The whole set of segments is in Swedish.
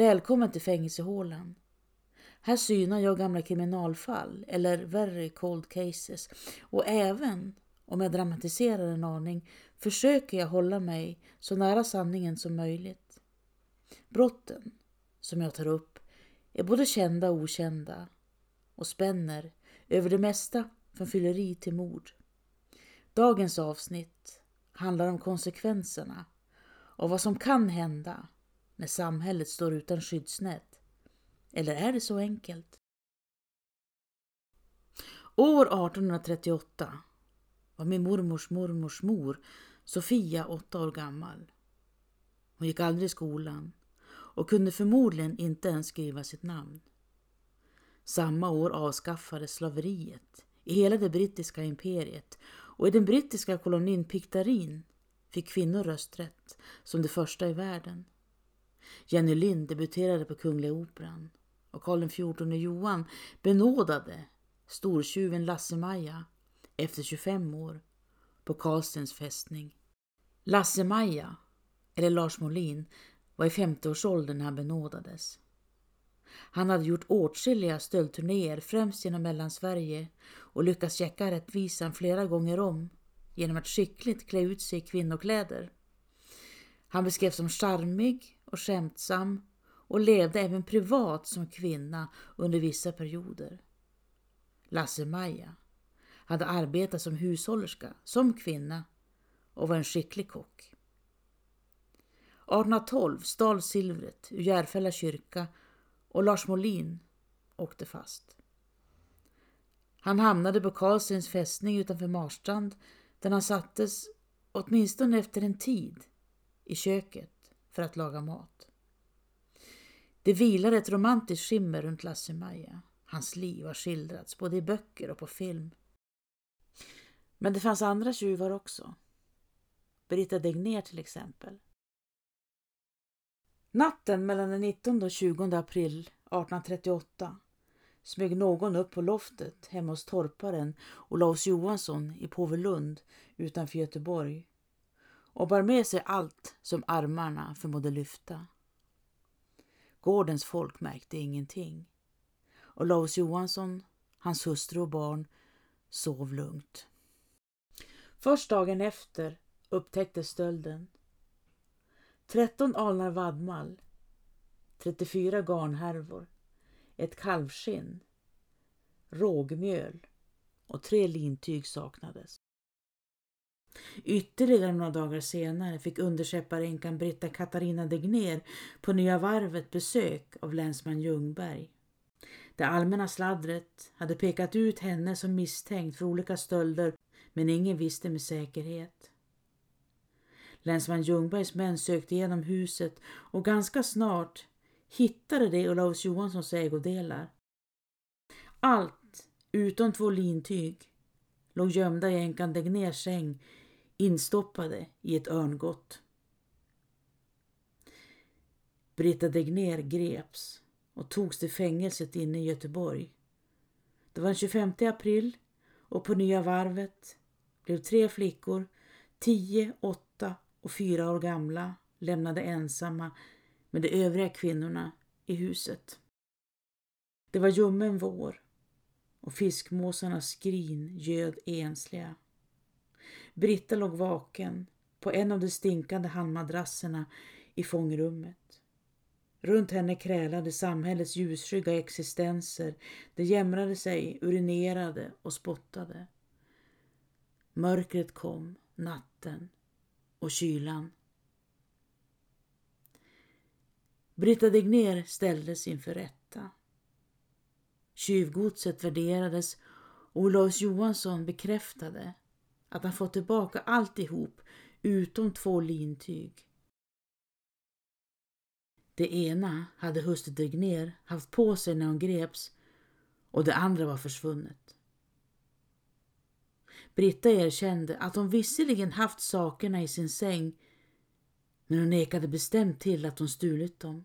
Välkommen till fängelsehålan. Här synar jag gamla kriminalfall, eller värre cold cases. Och även om jag dramatiserar en aning försöker jag hålla mig så nära sanningen som möjligt. Brotten som jag tar upp är både kända och okända och spänner över det mesta från fylleri till mord. Dagens avsnitt handlar om konsekvenserna av vad som kan hända när samhället står utan skyddsnät. Eller är det så enkelt? År 1838 var min mormors mormors mor Sofia åtta år gammal. Hon gick aldrig i skolan och kunde förmodligen inte ens skriva sitt namn. Samma år avskaffades slaveriet i hela det brittiska imperiet och i den brittiska kolonin Piktarin fick kvinnor rösträtt som de första i världen. Jenny Lind debuterade på Kungliga Operan och Karl XIV Johan benådade stortjuven Lasse-Maja efter 25 år på Karlstens fästning. Lasse-Maja, eller Lars Molin, var i 50-årsåldern när han benådades. Han hade gjort åtskilliga stöldturnéer främst genom Mellansverige och lyckats checka rättvisan flera gånger om genom att skickligt klä ut sig i kvinnokläder. Han beskrevs som charmig och skämtsam och levde även privat som kvinna under vissa perioder. Lasse-Maja hade arbetat som hushållerska, som kvinna och var en skicklig kock. 1812 stal silvret ur Järfälla kyrka och Lars Molin åkte fast. Han hamnade på Karlsens fästning utanför Marstrand där han sattes, åtminstone efter en tid, i köket för att laga mat. Det vilar ett romantiskt skimmer runt Lasse-Maja. Hans liv har skildrats både i böcker och på film. Men det fanns andra tjuvar också. Britta Degner till exempel. Natten mellan den 19 och 20 april 1838 smög någon upp på loftet hemma hos torparen Olaus Johansson i Påvelund utanför Göteborg och bar med sig allt som armarna förmådde lyfta. Gårdens folk märkte ingenting. och Laus Johansson, hans hustru och barn sov lugnt. Först dagen efter upptäcktes stölden 13 alnar vadmal, 34 garnhärvor, ett kalvskinn, rågmjöl och tre lintyg saknades. Ytterligare några dagar senare fick underskepparänkan Britta Katarina Degner på Nya Varvet besök av länsman Ljungberg. Det allmänna sladdret hade pekat ut henne som misstänkt för olika stölder men ingen visste med säkerhet. Länsman Ljungbergs män sökte igenom huset och ganska snart hittade de Olaus Johanssons ägodelar. Allt utom två lintyg låg gömda i änkan Degners säng instoppade i ett örngott. Britta Degner greps och togs till fängelset inne i Göteborg. Det var den 25 april och på Nya Varvet blev tre flickor, 10, 8 och fyra år gamla lämnade ensamma med de övriga kvinnorna i huset. Det var ljummen vår och fiskmåsarnas skrin ljöd ensliga. Britta låg vaken på en av de stinkande handmadrasserna i fångrummet. Runt henne krälade samhällets ljusskygga existenser. Det jämrade sig, urinerade och spottade. Mörkret kom, natten, och kylan. Britta Degner ställdes inför rätta. Tjuvgodset värderades och Olaus Johansson bekräftade att han fått tillbaka alltihop utom två lintyg. Det ena hade hustru Degner haft på sig när hon greps och det andra var försvunnet. Britta erkände att hon visserligen haft sakerna i sin säng men hon nekade bestämt till att hon stulit dem.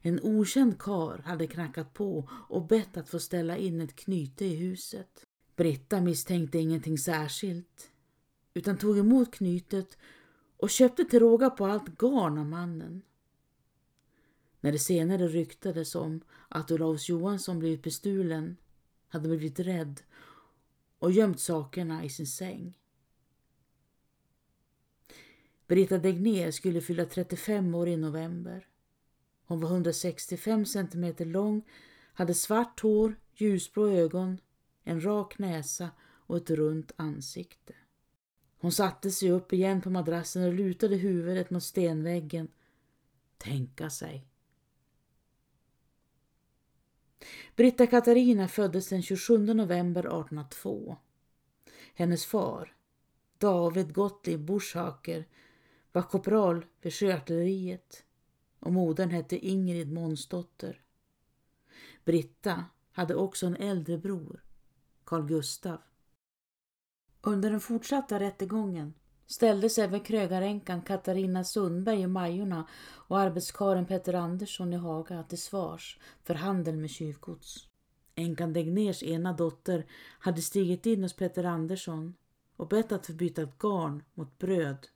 En okänd kar hade knackat på och bett att få ställa in ett knyte i huset. Britta misstänkte ingenting särskilt utan tog emot knytet och köpte till råga på allt garn av mannen. När det senare ryktades om att Olaus Johansson blivit bestulen hade blivit rädd och gömt sakerna i sin säng. Britta Degner skulle fylla 35 år i november. Hon var 165 centimeter lång, hade svart hår, ljusblå ögon, en rak näsa och ett runt ansikte. Hon satte sig upp igen på madrassen och lutade huvudet mot stenväggen. Tänka sig. Britta Katarina föddes den 27 november 1802. Hennes far, David Gottlieb Buschhaker, var korpral vid sjöartilleriet och modern hette Ingrid Månsdotter. Britta hade också en äldre bror, Carl Gustav. Under den fortsatta rättegången ställdes även krögaränkan Katarina Sundberg i Majorna och arbetskaren Petter Andersson i Haga till svars för handel med tjuvgods. Änkan Degners ena dotter hade stigit in hos Petter Andersson och bett att få byta ett garn mot bröd.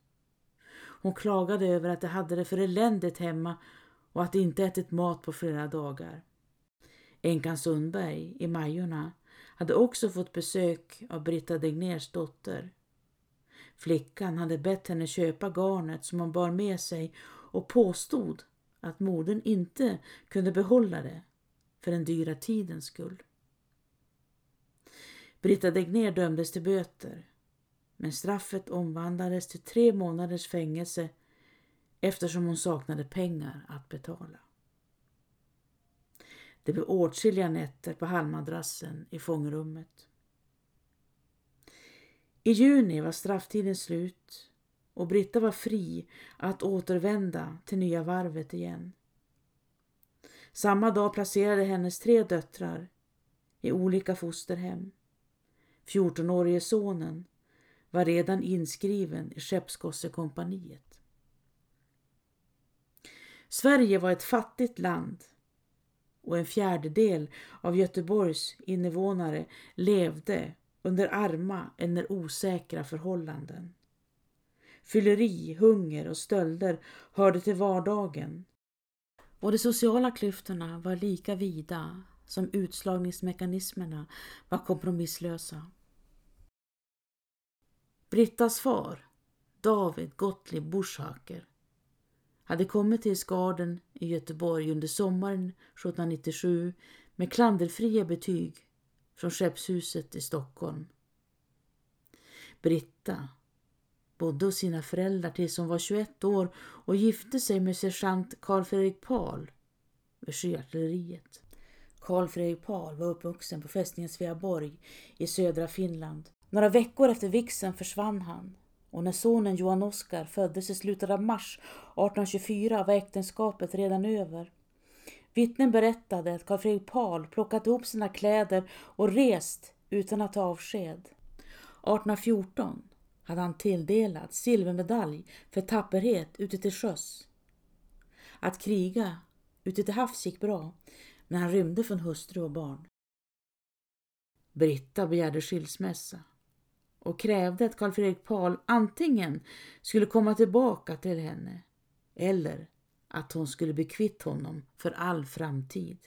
Hon klagade över att de hade det för eländigt hemma och att de inte ätit mat på flera dagar. Änkan Sundberg i Majorna hade också fått besök av Britta Degners dotter. Flickan hade bett henne köpa garnet som hon bar med sig och påstod att modern inte kunde behålla det för den dyra tidens skull. Britta Degner dömdes till böter men straffet omvandlades till tre månaders fängelse eftersom hon saknade pengar att betala. Det blev åtskilliga nätter på halmmadrassen i fångrummet. I juni var strafftiden slut och Britta var fri att återvända till Nya varvet igen. Samma dag placerade hennes tre döttrar i olika fosterhem. 14-årige sonen var redan inskriven i Skeppsgossekompaniet. Sverige var ett fattigt land och en fjärdedel av Göteborgs invånare levde under arma eller osäkra förhållanden. Fylleri, hunger och stölder hörde till vardagen och de sociala klyftorna var lika vida som utslagningsmekanismerna var kompromisslösa. Brittas far, David Gottlieb Buschhacker, hade kommit till Skaden i Göteborg under sommaren 1797 med klanderfria betyg från Skeppshuset i Stockholm. Britta bodde hos sina föräldrar tills hon var 21 år och gifte sig med sergeant Carl Fredrik Pahl vid sjöartilleriet. Carl Fredrik Pahl var uppvuxen på fästningen Sveaborg i södra Finland. Några veckor efter vixen försvann han och när sonen Johan Oskar föddes i slutet av mars 1824 var äktenskapet redan över. Vittnen berättade att Carl Fredrik Pahl plockat ihop sina kläder och rest utan att ta avsked. 1814 hade han tilldelats silvermedalj för tapperhet ute till sjöss. Att kriga ute till havs gick bra, men han rymde från hustru och barn. Britta begärde skilsmässa och krävde att Karl Fredrik Pahl antingen skulle komma tillbaka till henne eller att hon skulle bli kvitt honom för all framtid.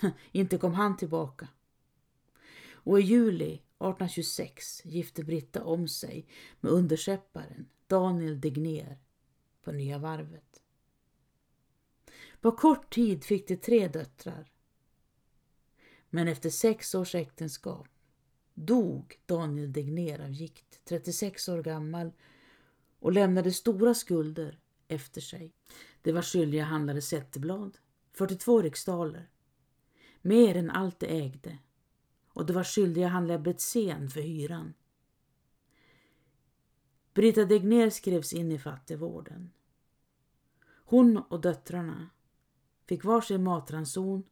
Inte kom han tillbaka. Och i juli 1826 gifte Britta om sig med underskepparen Daniel Degner på Nya varvet. På kort tid fick de tre döttrar. Men efter sex års äktenskap dog Daniel Degner av gikt, 36 år gammal och lämnade stora skulder efter sig. Det var skyldiga handlare Zetterblad, 42 riksdaler, mer än allt det ägde och det var skyldiga handlare Betsén för hyran. Brita Degner skrevs in i fattigvården. Hon och döttrarna fick varsin matranson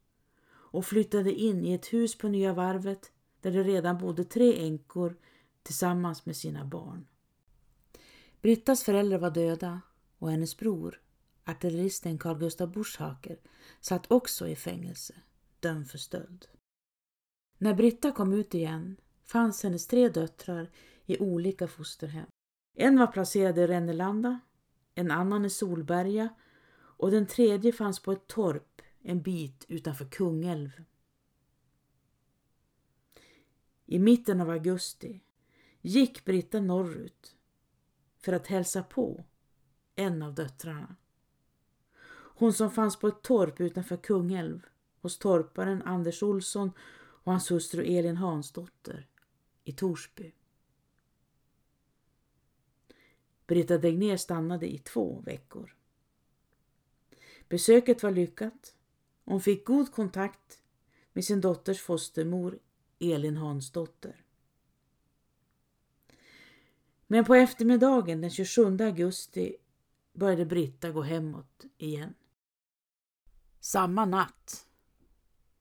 och flyttade in i ett hus på Nya varvet där det redan bodde tre änkor tillsammans med sina barn. Brittas föräldrar var döda och hennes bror, artilleristen Carl Gustaf Buschhaker, satt också i fängelse, dömd för stöld. När Britta kom ut igen fanns hennes tre döttrar i olika fosterhem. En var placerad i Rennelanda, en annan i Solberga och den tredje fanns på ett torp en bit utanför Kungälv. I mitten av augusti gick Britta norrut för att hälsa på en av döttrarna. Hon som fanns på ett torp utanför Kungälv hos torparen Anders Olsson och hans hustru Elin Hansdotter i Torsby. Britta Degner stannade i två veckor. Besöket var lyckat. Hon fick god kontakt med sin dotters fostermor Elin Hansdotter. Men på eftermiddagen den 27 augusti började Britta gå hemåt igen. Samma natt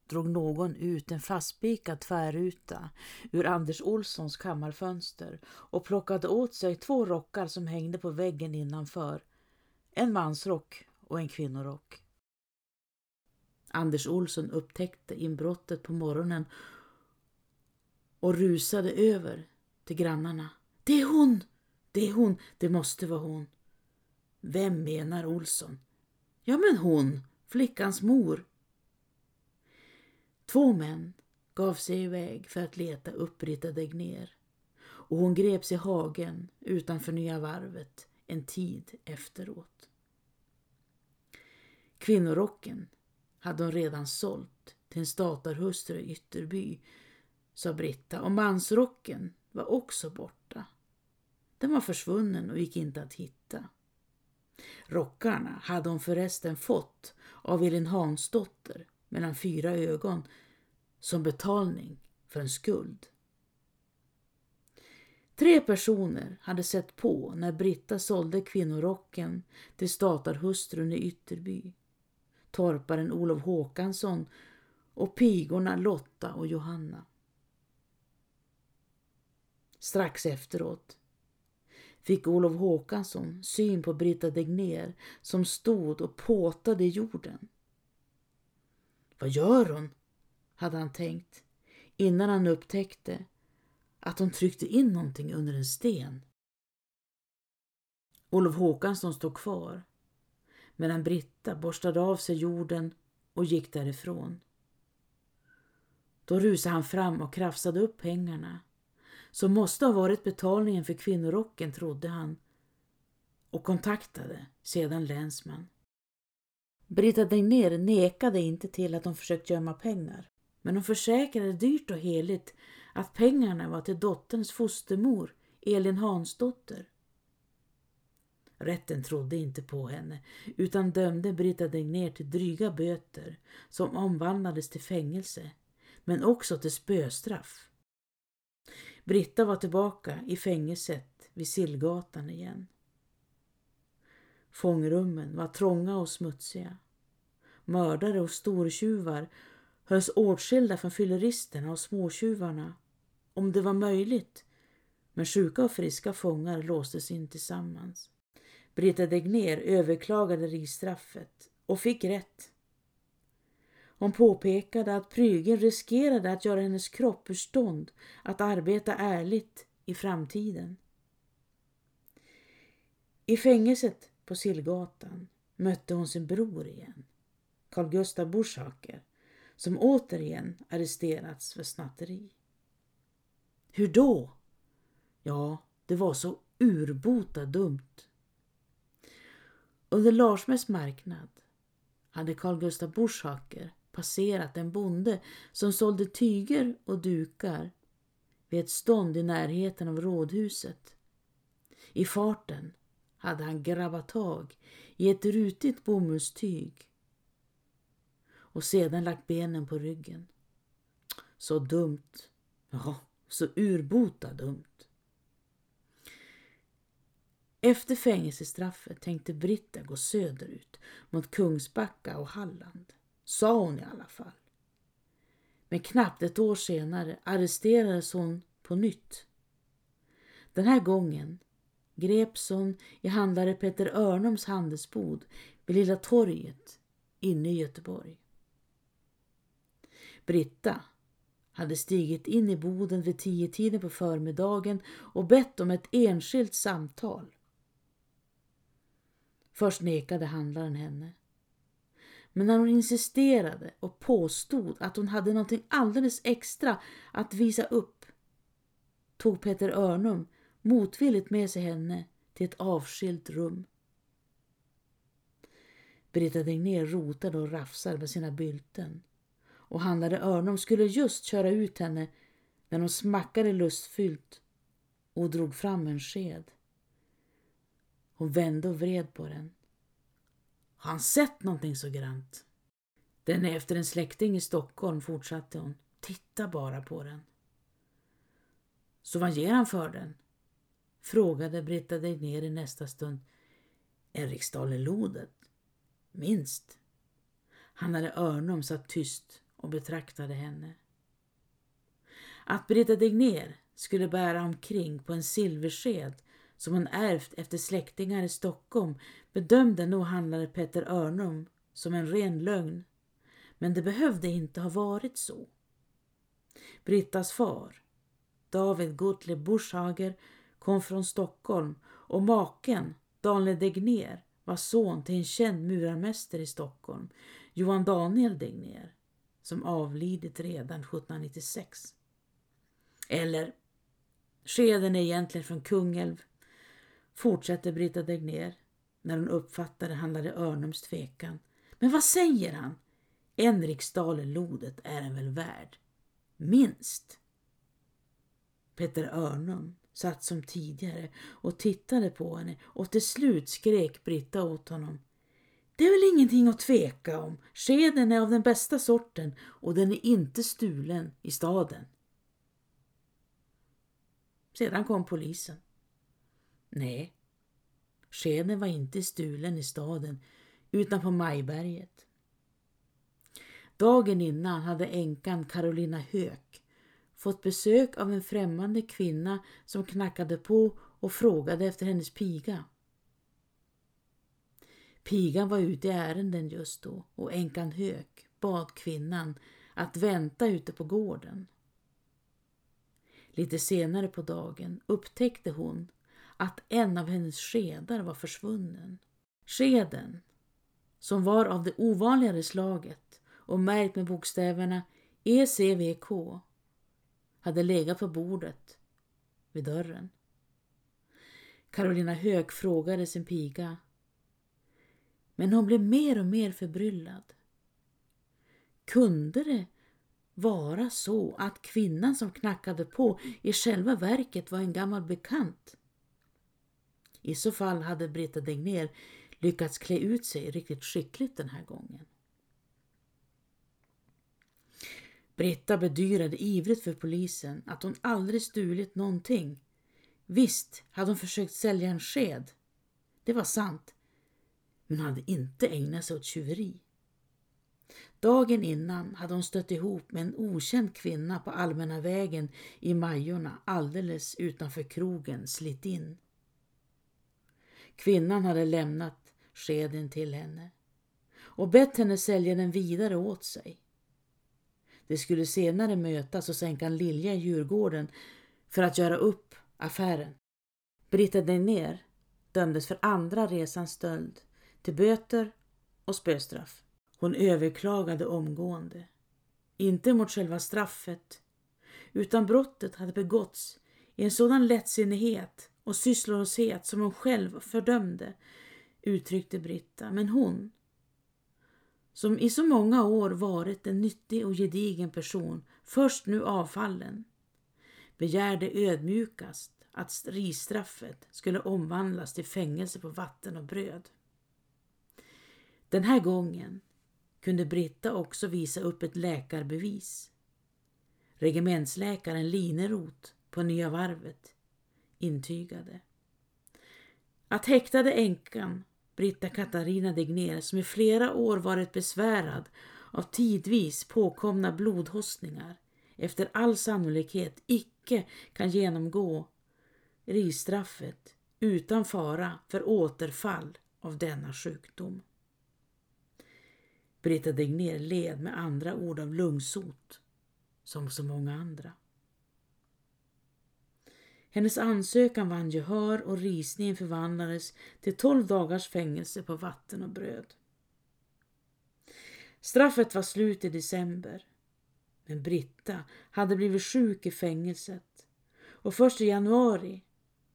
drog någon ut en fastspikad tvärruta ur Anders Olssons kammarfönster och plockade åt sig två rockar som hängde på väggen innanför. En mansrock och en kvinnorock. Anders Olsson upptäckte inbrottet på morgonen och rusade över till grannarna. Det är hon! Det är hon! Det måste vara hon! Vem menar Olsson? Ja, men hon, flickans mor. Två män gav sig iväg för att leta upp Britta Degner och hon greps i hagen utanför Nya varvet en tid efteråt. Kvinnorocken hade hon redan sålt till en statarhustru i Ytterby, sa Britta, och mansrocken var också borta. Den var försvunnen och gick inte att hitta. Rockarna hade hon förresten fått av Elin Hansdotter mellan fyra ögon som betalning för en skuld. Tre personer hade sett på när Britta sålde kvinnorocken till statarhustrun i Ytterby. Torparen Olof Håkansson och pigorna Lotta och Johanna. Strax efteråt fick Olof Håkansson syn på Brita Degner som stod och påtade i jorden. Vad gör hon? hade han tänkt innan han upptäckte att hon tryckte in någonting under en sten. Olof Håkansson stod kvar medan Britta borstade av sig jorden och gick därifrån. Då rusade han fram och krafsade upp pengarna som måste ha varit betalningen för kvinnorocken, trodde han och kontaktade sedan länsman. Britta Degner nekade inte till att hon försökt gömma pengar. Men hon försäkrade dyrt och heligt att pengarna var till dotterns fostermor, Elin Hansdotter. Rätten trodde inte på henne utan dömde Britta Degner till dryga böter som omvandlades till fängelse men också till spöstraff. Britta var tillbaka i fängelset vid Sillgatan igen. Fångrummen var trånga och smutsiga. Mördare och stortjuvar hölls åtskilda från fylleristerna och småtjuvarna, om det var möjligt, men sjuka och friska fångar låstes in tillsammans. Britta Degner överklagade risstraffet och fick rätt. Hon påpekade att prygeln riskerade att göra hennes kropp ur stånd att arbeta ärligt i framtiden. I fängelset på Sillgatan mötte hon sin bror igen, Carl Gustaf Burshaker, som återigen arresterats för snatteri. Hur då? Ja, det var så urbota dumt. Under Larsmäss marknad hade Carl Gustaf Burshaker passerat en bonde som sålde tyger och dukar vid ett stånd i närheten av rådhuset. I farten hade han grabbat tag i ett rutigt bomullstyg och sedan lagt benen på ryggen. Så dumt. Ja, så urbota dumt. Efter fängelsestraffet tänkte Britta gå söderut mot Kungsbacka och Halland. Sa hon i alla fall. Men knappt ett år senare arresterades hon på nytt. Den här gången greps hon i handlare Peter Örnoms handelsbod vid Lilla torget inne i Göteborg. Britta hade stigit in i boden vid tio tiden på förmiddagen och bett om ett enskilt samtal. Först nekade handlaren henne men när hon insisterade och påstod att hon hade någonting alldeles extra att visa upp tog Peter Örnum motvilligt med sig henne till ett avskilt rum. Britta Degnér rotade och rafsade med sina bylten och handlare Örnum skulle just köra ut henne när hon smackade lustfyllt och drog fram en sked. Hon vände och vred på den. Har han sett någonting så grant? Den är efter en släkting i Stockholm, fortsatte hon. Titta bara på den. Så vad ger han för den? Frågade Britta ner i nästa stund. En riksdaler Minst. Han hade Örnum satt tyst och betraktade henne. Att Britta Degner skulle bära omkring på en silversked som hon ärvt efter släktingar i Stockholm bedömde nog handlare Petter Örnum som en ren lögn. Men det behövde inte ha varit så. Brittas far, David Gottlieb Buschhager, kom från Stockholm och maken, Daniel Degner, var son till en känd murarmästare i Stockholm, Johan Daniel Degner, som avlidit redan 1796. Eller, skeden är egentligen från Kungälv, fortsätter Brita Degner när hon uppfattar handlade Örnums tvekan. Men vad säger han? En riksdaler lodet är en väl värd. Minst. Peter Örnum satt som tidigare och tittade på henne och till slut skrek Britta åt honom. Det är väl ingenting att tveka om. Skeden är av den bästa sorten och den är inte stulen i staden. Sedan kom polisen. Nej, skeden var inte stulen i staden utan på Majberget. Dagen innan hade änkan Carolina Höök fått besök av en främmande kvinna som knackade på och frågade efter hennes piga. Pigan var ute i ärenden just då och änkan Höök bad kvinnan att vänta ute på gården. Lite senare på dagen upptäckte hon att en av hennes skedar var försvunnen. Skeden, som var av det ovanligare slaget och märkt med bokstäverna ECVK, hade legat på bordet vid dörren. Carolina Hög frågade sin piga men hon blev mer och mer förbryllad. Kunde det vara så att kvinnan som knackade på i själva verket var en gammal bekant? I så fall hade Britta Degner lyckats klä ut sig riktigt skickligt den här gången. Britta bedyrade ivrigt för polisen att hon aldrig stulit någonting. Visst hade hon försökt sälja en sked. Det var sant. Men hon hade inte ägnat sig åt tjuveri. Dagen innan hade hon stött ihop med en okänd kvinna på allmänna vägen i Majorna alldeles utanför krogen Slitin. in. Kvinnan hade lämnat skeden till henne och bett henne sälja den vidare åt sig. De skulle senare mötas och sänka en Lilja i Djurgården för att göra upp affären. Britta ner dömdes för andra resans stöld till böter och spöstraff. Hon överklagade omgående. Inte mot själva straffet, utan brottet hade begåtts i en sådan lättsinnighet och sysslolöshet som hon själv fördömde, uttryckte Britta. Men hon, som i så många år varit en nyttig och gedigen person, först nu avfallen, begärde ödmjukast att risstraffet skulle omvandlas till fängelse på vatten och bröd. Den här gången kunde Britta också visa upp ett läkarbevis. Regementsläkaren Linerot på Nya Varvet intygade. Att häktade änkan Britta Katarina Degner som i flera år varit besvärad av tidvis påkomna blodhostningar efter all sannolikhet icke kan genomgå risstraffet utan fara för återfall av denna sjukdom. Britta Degner led med andra ord av lungsot, som så många andra. Hennes ansökan vann gehör och risningen förvandlades till tolv dagars fängelse på vatten och bröd. Straffet var slut i december. Men Britta hade blivit sjuk i fängelset och först i januari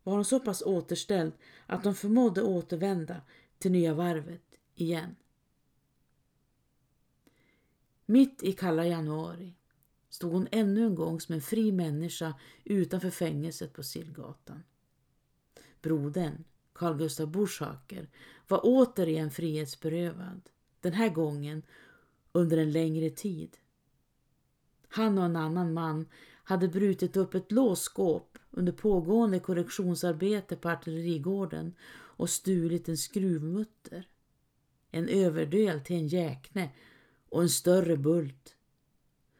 var hon så pass återställd att hon förmådde återvända till Nya Varvet igen. Mitt i kalla januari stod hon ännu en gång som en fri människa utanför fängelset på Sillgatan. Brodern, Carl Gustaf Burshaker, var återigen frihetsberövad, den här gången under en längre tid. Han och en annan man hade brutit upp ett låsskåp under pågående korrektionsarbete på artillerigården och stulit en skruvmutter, en överdel till en jäkne och en större bult.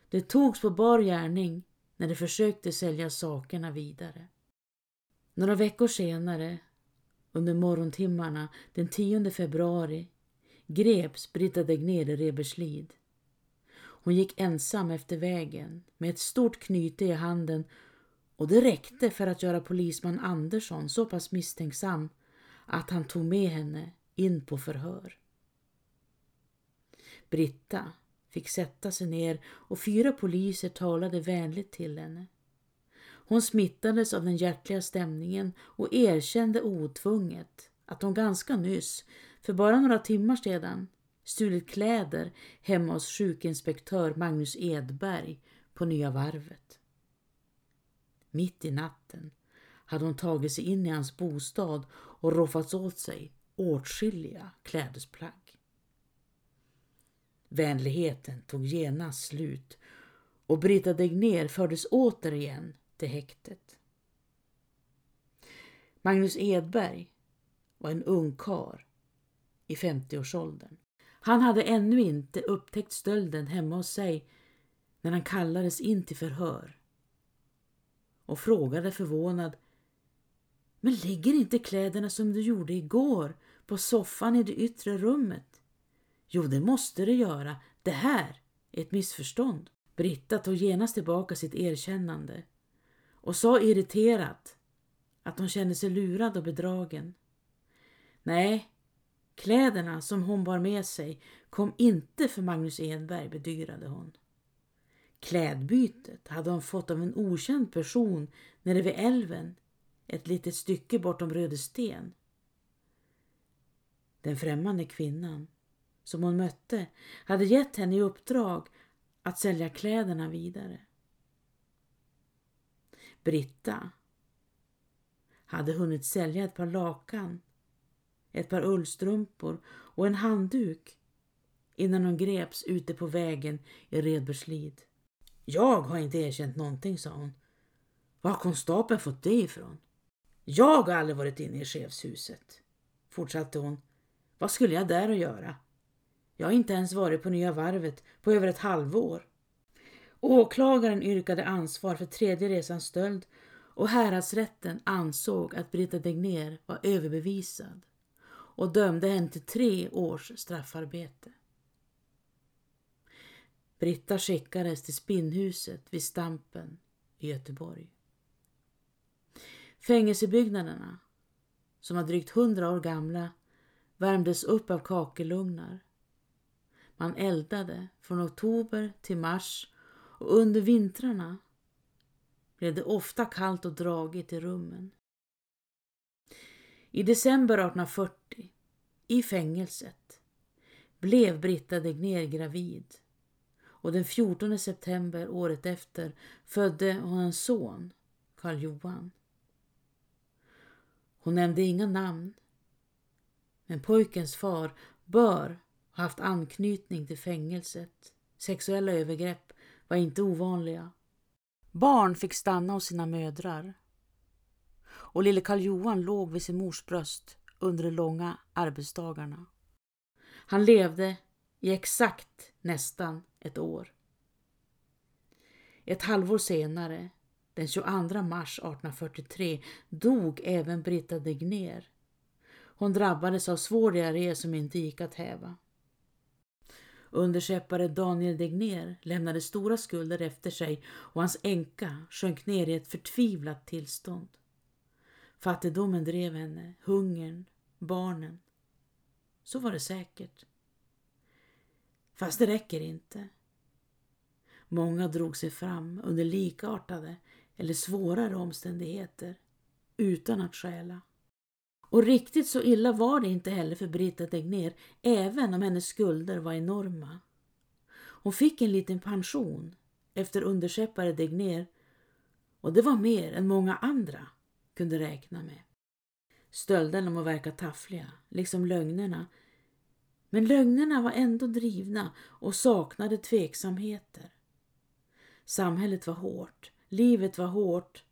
Det togs på bar gärning när de försökte sälja sakerna vidare. Några veckor senare, under morgontimmarna den 10 februari, greps Britta Degner i Reberslid. Hon gick ensam efter vägen med ett stort knyte i handen och det räckte för att göra polisman Andersson så pass misstänksam att han tog med henne in på förhör. Britta fick sätta sig ner och fyra poliser talade vänligt till henne. Hon smittades av den hjärtliga stämningen och erkände otvunget att hon ganska nyss, för bara några timmar sedan, stulit kläder hemma hos sjukinspektör Magnus Edberg på Nya Varvet. Mitt i natten hade hon tagit sig in i hans bostad och roffat åt sig åtskilliga klädesplagg. Vänligheten tog genast slut och Brita Degner fördes återigen till häktet. Magnus Edberg var en ung kar i 50-årsåldern. Han hade ännu inte upptäckt stölden hemma hos sig när han kallades in till förhör och frågade förvånad Men ligger inte kläderna som du gjorde igår på soffan i det yttre rummet? Jo, det måste det göra. Det här är ett missförstånd. Britta tog genast tillbaka sitt erkännande och sa irriterat att hon kände sig lurad och bedragen. Nej, kläderna som hon bar med sig kom inte för Magnus Edberg, bedyrade hon. Klädbytet hade hon fått av en okänd person nere vid älven, ett litet stycke bortom Rödesten. Den främmande kvinnan som hon mötte hade gett henne i uppdrag att sälja kläderna vidare. Britta hade hunnit sälja ett par lakan, ett par ullstrumpor och en handduk innan hon greps ute på vägen i Redbergslid. Jag har inte erkänt någonting, sa hon. Var har konstapeln fått det ifrån? Jag har aldrig varit inne i chefshuset, fortsatte hon. Vad skulle jag där att göra? Jag har inte ens varit på Nya Varvet på över ett halvår. Åklagaren yrkade ansvar för tredje resans stöld och häradsrätten ansåg att Brita Degner var överbevisad och dömde henne till tre års straffarbete. Britta skickades till spinnhuset vid Stampen i Göteborg. Fängelsebyggnaderna, som var drygt hundra år gamla, värmdes upp av kakelugnar. Man eldade från oktober till mars och under vintrarna blev det ofta kallt och dragigt i rummen. I december 1840, i fängelset, blev Britta Degner gravid och den 14 september året efter födde hon en son, Karl Johan. Hon nämnde inga namn, men pojkens far bör ha haft anknytning till fängelset. Sexuella övergrepp var inte ovanliga. Barn fick stanna hos sina mödrar och lille Karl Johan låg vid sin mors bröst under de långa arbetsdagarna. Han levde i exakt nästan ett år. Ett halvår senare, den 22 mars 1843, dog även Britta Degner. Hon drabbades av svår diarré som inte gick att häva. Underskeppare Daniel Degner lämnade stora skulder efter sig och hans änka sjönk ner i ett förtvivlat tillstånd. Fattigdomen drev henne, hungern, barnen. Så var det säkert. Fast det räcker inte. Många drog sig fram under likartade eller svårare omständigheter utan att stjäla. Och riktigt så illa var det inte heller för Britta Degner, även om hennes skulder var enorma. Hon fick en liten pension efter underskeppare Degner och det var mer än många andra kunde räkna med. Stölderna må verka taffliga, liksom lögnerna, men lögnerna var ändå drivna och saknade tveksamheter. Samhället var hårt, livet var hårt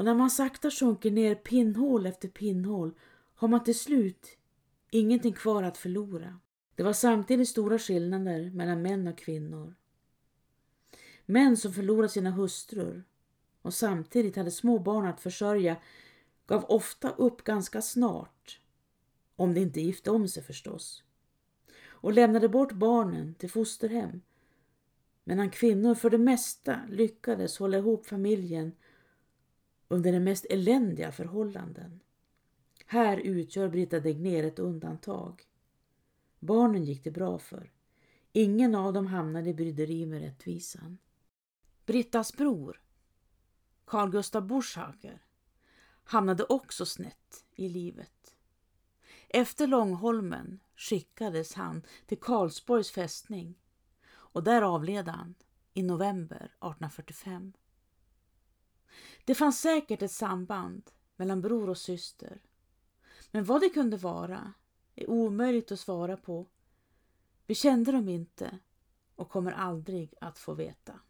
och när man sakta sjunker ner pinnhål efter pinnhål har man till slut ingenting kvar att förlora. Det var samtidigt stora skillnader mellan män och kvinnor. Män som förlorat sina hustrur och samtidigt hade små barn att försörja gav ofta upp ganska snart, om de inte gifte om sig förstås, och lämnade bort barnen till fosterhem. Medan kvinnor för det mesta lyckades hålla ihop familjen under de mest eländiga förhållanden. Här utgör Brita Degner ett undantag. Barnen gick det bra för. Ingen av dem hamnade i bryderi med rättvisan. Brittas bror, Carl Gustaf Buschhager, hamnade också snett i livet. Efter Långholmen skickades han till Karlsborgs fästning och där avled han i november 1845. Det fanns säkert ett samband mellan bror och syster. Men vad det kunde vara är omöjligt att svara på. Vi kände dem inte och kommer aldrig att få veta.